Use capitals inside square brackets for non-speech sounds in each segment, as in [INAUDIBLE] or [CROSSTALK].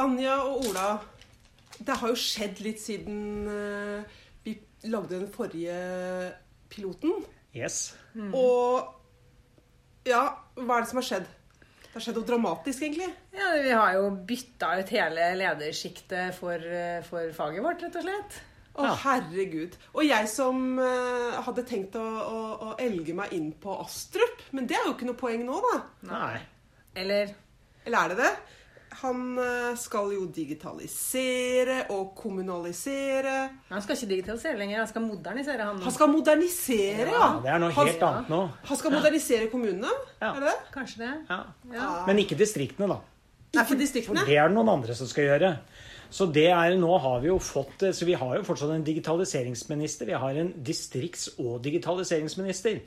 Anja og Ola, det har jo skjedd litt siden eh, vi lagde den forrige piloten. Yes. Og ja, hva er det som har skjedd? Det har skjedd noe dramatisk, egentlig. Ja, Vi har jo bytta ut hele ledersjiktet for, eh, for faget vårt, rett og slett. Å, Ja. herregud. Og jeg som uh, hadde tenkt å, å, å elge meg inn på Astrup, men det er jo ikke noe poeng nå, da. Nei. Eller Eller er det det? Han eh, skal jo digitalisere og kommunalisere. Han skal ikke digitalisere lenger, han skal modernisere. Han, Han skal modernisere, ja! Ja, det er noe Han- helt annet nå. Han skal modernisere kommunene? Ja. Er det det? Kanskje det? Ja. Ja. Men ikke distriktene, da. Nei, For distriktene? det er det noen andre som skal gjøre. Så det er, nå har vi jo fått Så vi har jo fortsatt en digitaliseringsminister. Vi har en distrikts- og digitaliseringsminister.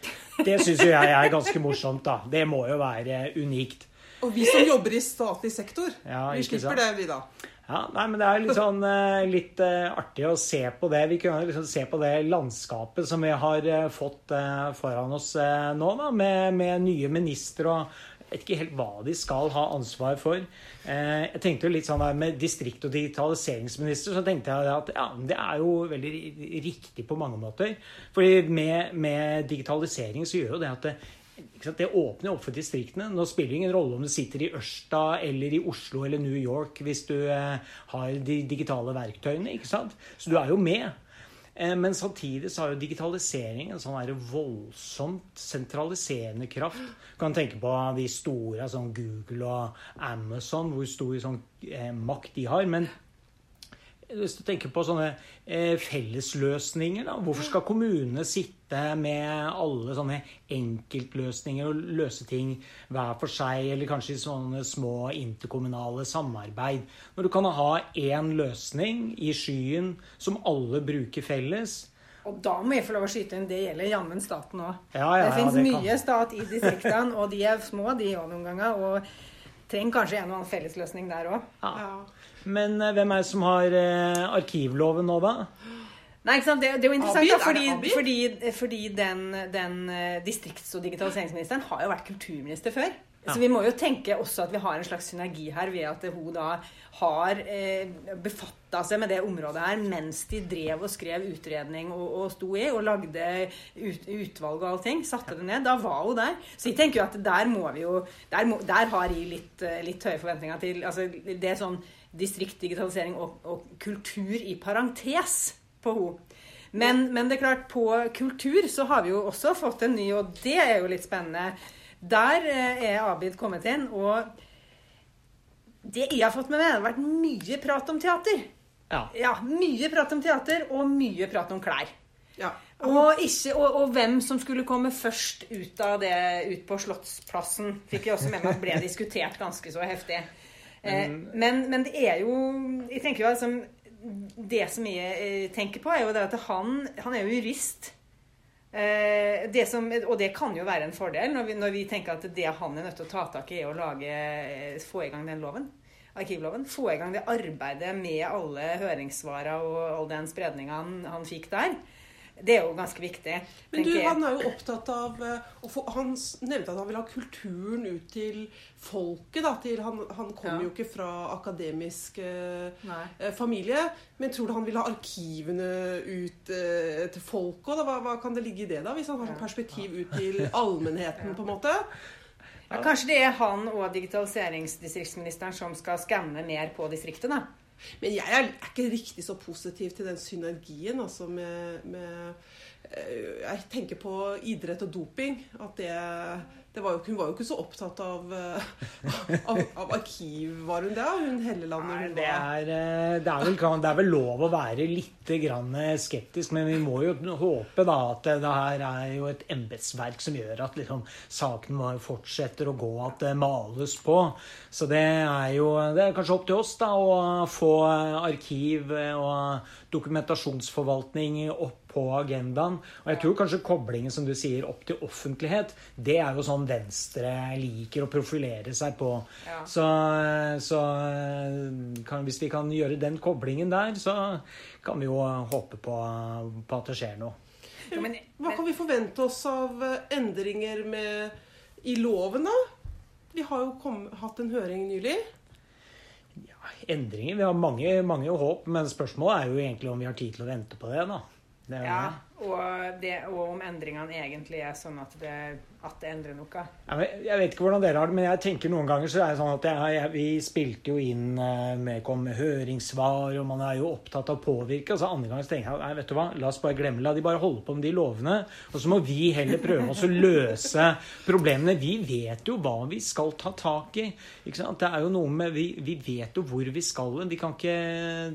Det syns jo jeg er ganske morsomt, da. Det må jo være unikt. Og vi som jobber i statlig sektor, [LAUGHS] Ja, vi slipper det, vi da. Ja, nei, men Det er litt sånn eh, litt eh, artig å se på det. Vi kunne liksom se på det landskapet som vi har eh, fått foran oss nå, da, med, med nye ministre og jeg vet ikke helt hva de skal ha ansvar for. Eh, jeg tenkte jo litt sånn der Med distrikt- og digitaliseringsminister så tenkte jeg at ja, det er jo veldig riktig på mange måter. Fordi med, med digitalisering så gjør jo det at det, åpner opp for distriktene. Nå spiller det ingen rolle om du sitter i Ørsta eller i Oslo eller New York hvis du eh, har de digitale verktøyene. ikke sant? Så du er jo med. Eh, Men samtidig så har jo digitalisering en sånn voldsomt sentraliserende kraft. Du kan tenke på de store, sånn Google og Amazon, hvor stor sånn eh, makt de har. Men hvis du tenker på sånne eh, fellesløsninger, da. Hvorfor skal kommunene sitte med alle sånne enkeltløsninger og løse ting hver for seg, eller kanskje i sånne små interkommunale samarbeid? Når du kan ha én løsning i skyen som alle bruker felles. Og da må jeg få lov å skyte inn, det gjelder jammen staten òg. Ja, ja, det ja, finnes det kan- mye stat i distriktene, og de er små, de òg noen ganger. Og trenger kanskje en og annen fellesløsning der òg. Ja. Men eh, hvem er det som har eh, arkivloven nå, da? Nei, ikke sant? Det, det er jo interessant, Abid, da, fordi, fordi, fordi den, den eh, distrikts- og digitaliseringsministeren har jo vært kulturminister før. Så vi må jo tenke også at vi har en slags synergi her ved at hun da har eh, befatta seg med det området her mens de drev og skrev utredning og, og sto i og lagde ut, utvalg og allting. Satte det ned. Da var hun der. Så jeg tenker jo at der må vi jo Der, må, der har jeg litt, eh, litt høye forventninger til altså Det er sånn distrikt, digitalisering og, og kultur i parentes på henne. Men, men det er klart, på kultur så har vi jo også fått en ny, og det er jo litt spennende. Der eh, er Abid kommet inn, og det jeg har fått med meg, det har vært mye prat om teater. Ja. Ja, mye prat om teater, og mye prat om klær. ja. Og, ikke, og, og hvem som skulle komme først ut av det ut på Slottsplassen, fikk jeg også med meg at ble diskutert ganske så heftig. Eh, men, men det er jo Jeg tenker jo liksom Det som jeg eh, tenker på, er jo det at han, han er jo jurist. Eh, det som, og det kan jo være en fordel når vi, når vi tenker at det han er nødt til å ta tak i, er å lage, eh, få i gang den loven. Arkivloven. Få i gang det arbeidet med alle høringssvarene og all den spredninga han, han fikk der. Det er jo ganske viktig. Men du, han er jo opptatt av eh, få, Han nevnte at han vil ha kulturen ut til folket. Da, til, han, han kommer Ja. jo ikke fra akademisk eh, eh, familie. Men tror du han vil ha arkivene ut eh, til folket? Hva, hva kan det ligge i det, da? Hvis han har sånn perspektiv ut [LAUGHS] til allmennheten, på en måte? Ja, kanskje det er han og digitaliseringsdistriktsministeren som skal skanne mer på distriktet, da. Men jeg er, ikke riktig så positiv til den synergien altså med, med eh, Jeg tenker på idrett og doping. At det var jo, Hun var jo ikke så opptatt av, eh, av, av arkiv, var hun det? Hun Helleland? Nei, det er, eh, det, er vel, det er vel lov å være litt grann skeptisk, men vi må jo håpe da at det her er jo et embetsverk som gjør at liksom, saken fortsetter å gå, at det males på. Så det er jo det er kanskje opp til oss da å få arkiv og dokumentasjonsforvaltning opp på agendaen. Og jeg tror kanskje koblingen som du sier opp til offentlighet, det er jo sånn Venstre liker å profilere seg på. Ja. Så, så kan, hvis vi kan gjøre den koblingen der, så kan vi jo håpe på, på at det skjer noe. Ja, men, Hva kan vi forvente oss av eh, endringer med, i loven, da? Vi har jo kom, hatt en høring nylig. Ja, Endringer. Vi har mange, mange håp, men spørsmålet er jo egentlig om vi har tid til å vente på det. da. Det er jo Ja, det. Og, det, og om endringene egentlig er sånn at det, at det endrer noe. Jeg vet- ikke hvordan dere har det, men jeg tenker noen ganger så er det sånn at jeg, jeg, vi spilte jo inn eh, med, med høringssvar, og man er jo opptatt av å påvirke. Og så andre ganger så tenker jeg vet du hva, la oss bare glemme. La de bare holde på med de lovene. Og så må vi heller prøve oss å løse problemene. Vi vet jo hva vi skal ta tak i. Ikke sant? Det er jo noe med Vi, vi vet jo hvor vi skal. De kan ikke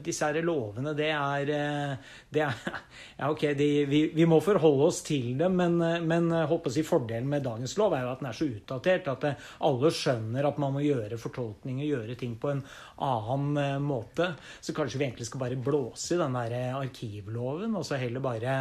Disse her lovene, det er, eh, det er [LAUGHS] Ja, ok, de, vi, vi må forholde oss til det, men, men eh, si fordelen med dagens lov er jo at den er så utdatert at eh, alle skjønner at man må gjøre fortolkninger, gjøre ting på en annen eh, måte. Så kanskje vi egentlig skal bare blåse i den der arkivloven, og så heller bare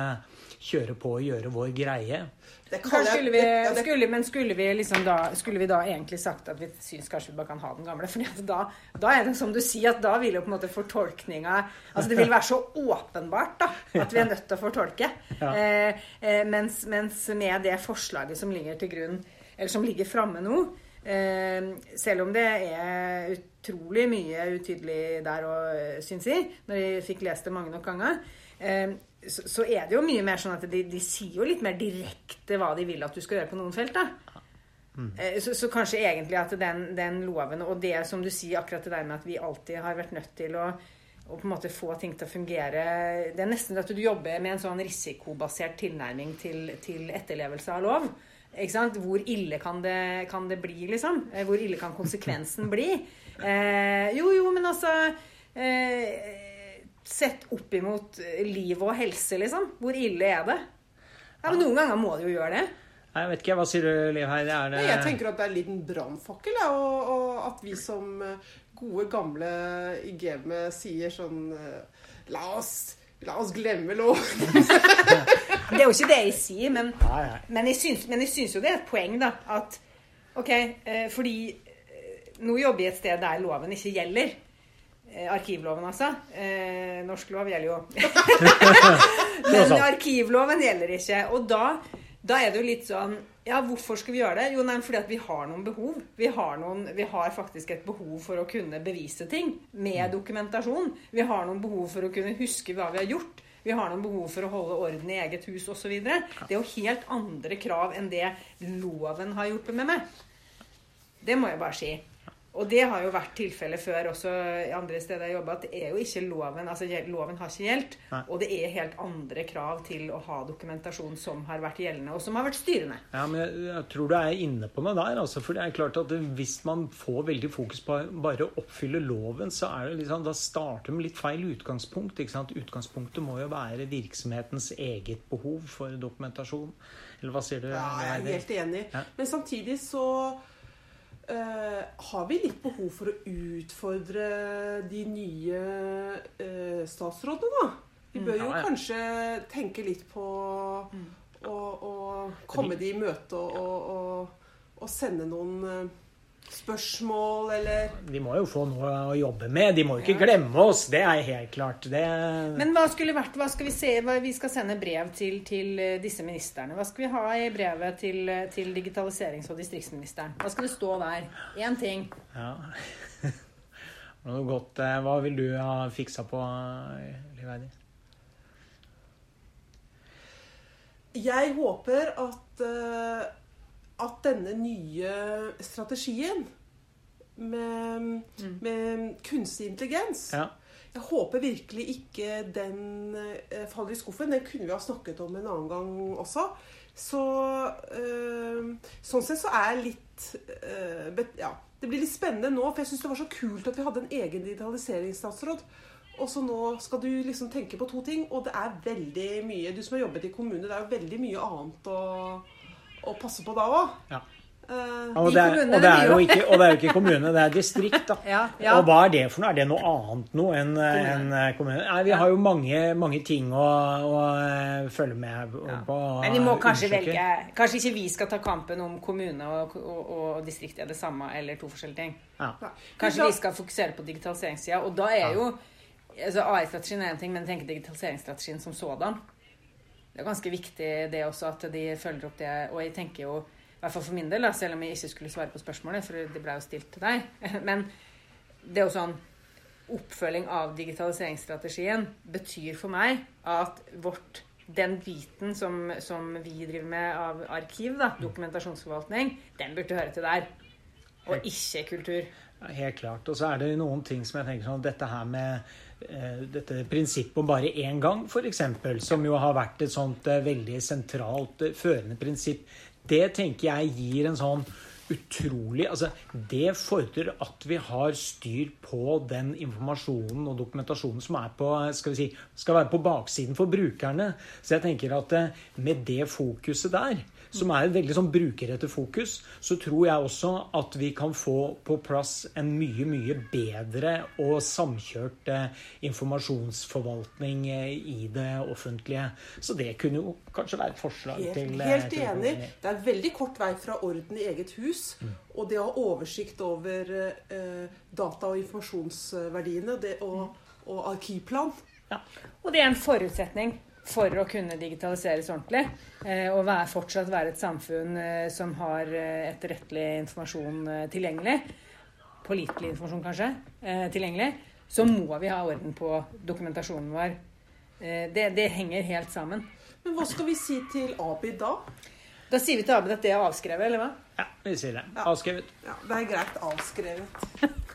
kjøre på og gjøre vår greie. Skulle vi, skulle, men skulle vi, liksom da, skulle vi da egentlig sagt at vi syns kanskje vi bare kan ha den gamle? [LAUGHS] Fordi da, da er det som du sier, at da vil jo på en måte fortolkninga Altså det vil være så åpenbart da, at vi er nødt til å fortolke. Ja. Eh, eh, mens, mens med det forslaget som ligger til grunn, eller som ligger framme nå eh, Selv om det er utrolig mye utydelig der òg, syns jeg, når jeg fikk lest det mange nok ganger, eh, så, så er det jo mye mer sånn at de, de sier jo litt mer direkte hva de vil at du skal gjøre på noen felt. da. Mm. Så, så kanskje egentlig at den, den loven, og det som du sier, akkurat det der med at vi alltid har vært nødt til å, å på en måte få ting til å fungere Det er nesten at du jobber med en sånn risikobasert tilnærming til, til etterlevelse av lov. Hvor ille kan det, kan det bli, liksom? Eh, Hvor ille kan konsekvensen bli? Eh, jo, jo, men altså eh, Sett opp imot liv og helse, liksom. Hvor ille er det? Ja, men Noen ganger må det jo gjøre det. Nei, Jeg vet ikke, Hva sier du, Liv? Er det... Jeg tenker at det er en liten brannfakkel, ja, og, og at vi som eh, gode, gamle i gamet sier sånn eh, La oss, la oss glemme loven. [LAUGHS] Det er jo ikke det jeg sier, men, Nei, nei. men, jeg syns, men jeg syns jo det er et poeng, da. At OK, eh, fordi eh, nå jobber jeg et sted der loven ikke gjelder. Eh, arkivloven, altså. Eh, norsk lov gjelder jo. [LAUGHS] [LAUGHS] men arkivloven gjelder ikke. Og da, da er det jo litt sånn Ja, hvorfor skal vi gjøre det? Jo, nei, fordi at vi har noen behov. Vi har, noen, vi har faktisk et behov for å kunne bevise ting med dokumentasjon. Vi har noen behov for å kunne huske hva vi har gjort. Vi har noen behov for å holde orden i eget hus osv. Det er jo helt andre krav enn det loven har hjulpet med meg. Det må jeg bare si. Og det har jo vært tilfellet før også i andre steder jeg jobba, at det er jo ikke loven altså loven har ikke gjeldt. Og det er helt andre krav til å ha dokumentasjon som har vært gjeldende, og som har vært styrende. Ja, men jeg, jeg tror du er inne på noe der. Altså, for det er klart at Hvis man får veldig fokus på bare å oppfylle loven, så er det liksom, da starter med litt feil utgangspunkt. ikke sant? Utgangspunktet må jo være virksomhetens eget behov for dokumentasjon. Eller hva sier du? Ja, jeg er helt enig. Ja. Men samtidig så eh, har vi litt behov for å utfordre de nye uh, statsrådene, da. Vi bør jo Ja, ja. kanskje tenke litt på å, å komme de i møte og, og, og, og sende noen eh, spørsmål eller De må jo få noe å jobbe med. De må jo ikke glemme oss. Det er helt klart. Det, Men hva skulle vært, hva skal vi se, hva, vi skal sende brev til, til eh, disse ministerne. Hva skal vi ha i brevet til, eh, til digitaliserings- og distriktsministeren? Hva skal det stå der? Én ting. ja. [LAUGHS] Noe godt. eh, Hva vil du ha fiksa på, Liv Eidi? Jeg håper at, eh, at denne nye strategien med, med kunstig intelligens Ja. Jeg håper virkelig ikke den eh, faller i skuffen. Den kunne vi ha snakket om en annen gang også. Så øh, Sånn sett så er jeg litt øh, bet, Ja. Det blir litt spennende nå, for jeg syns det var så kult at vi hadde en egen digitaliseringsstatsråd. Og så nå skal du liksom tenke på to ting, og det er veldig mye Du som har jobbet i kommune, det er jo veldig mye annet å, å passe på da òg. Ja. Eh, Og I det, er, og, det er jo ikke, og det er jo ikke kommune, det er distrikt, da. [LAUGHS] Ja, ja. Og hva er det for noe? Er det noe annet noe enn en kommune? Nei, vi har jo mange, mange ting å, å eh, følge med på. Men vi må kanskje undersøke. velge Kanskje ikke vi skal ta kampen om kommune og, og, og distrikt er det samme, eller to forskjellige ting. Ja. Kanskje vi skal fokusere på digitaliseringssida. Og da er jo altså AI-strategien er en ting, men tenk digitaliseringsstrategien som sådan. Det er ganske viktig det også at de følger opp det. Og jeg tenker jo, i hvert fall for min del, da, selv om jeg ikke skulle svare på spørsmålet, for det ble jo stilt til deg [LAUGHS] Men det er jo sånn oppfølging av digitaliseringsstrategien betyr for meg at vårt den biten som, som vi driver med av arkiv, da, dokumentasjonsforvaltning, den burde høre til der. Og ikke kultur. Helt klart. Og så er det noen ting som jeg tenker sånn Dette her med dette prinsippet om bare én gang, f.eks., som jo har vært et sånt eh, veldig sentralt eh, førende prinsipp, det tenker jeg gir en sånn utrolig altså Det fordrer at vi har styr på den informasjonen og dokumentasjonen som er på, skal, si, skal være på baksiden for brukerne. Så jeg tenker at eh, med det fokuset der, som er et veldig sånn brukerrettet fokus, så tror jeg også at vi kan få på plass en mye, mye bedre og samkjørt eh, informasjonsforvaltning eh, i det offentlige. Så det kunne jo kanskje være et forslag helt, til Helt til- enig. Det er veldig kort vei fra orden i eget hus. Og det å ha oversikt over eh, data- og informasjonsverdiene det, og, og arkivplan. Og det er en forutsetning for å kunne digitaliseres ordentlig. Eh, og være, fortsatt være et samfunn eh, som har eh, etterrettelig informasjon tilgjengelig. Pålitelig informasjon, kanskje, eh, tilgjengelig. Så må vi ha orden på dokumentasjonen vår. Eh, det, det henger helt sammen. Men hva skal vi si til Abid da? Da sier vi til Abid at det er avskrevet, eller hva? Ja, vi sier det. Avskrevet. Ja, Det er greit avskrevet. [LAUGHS]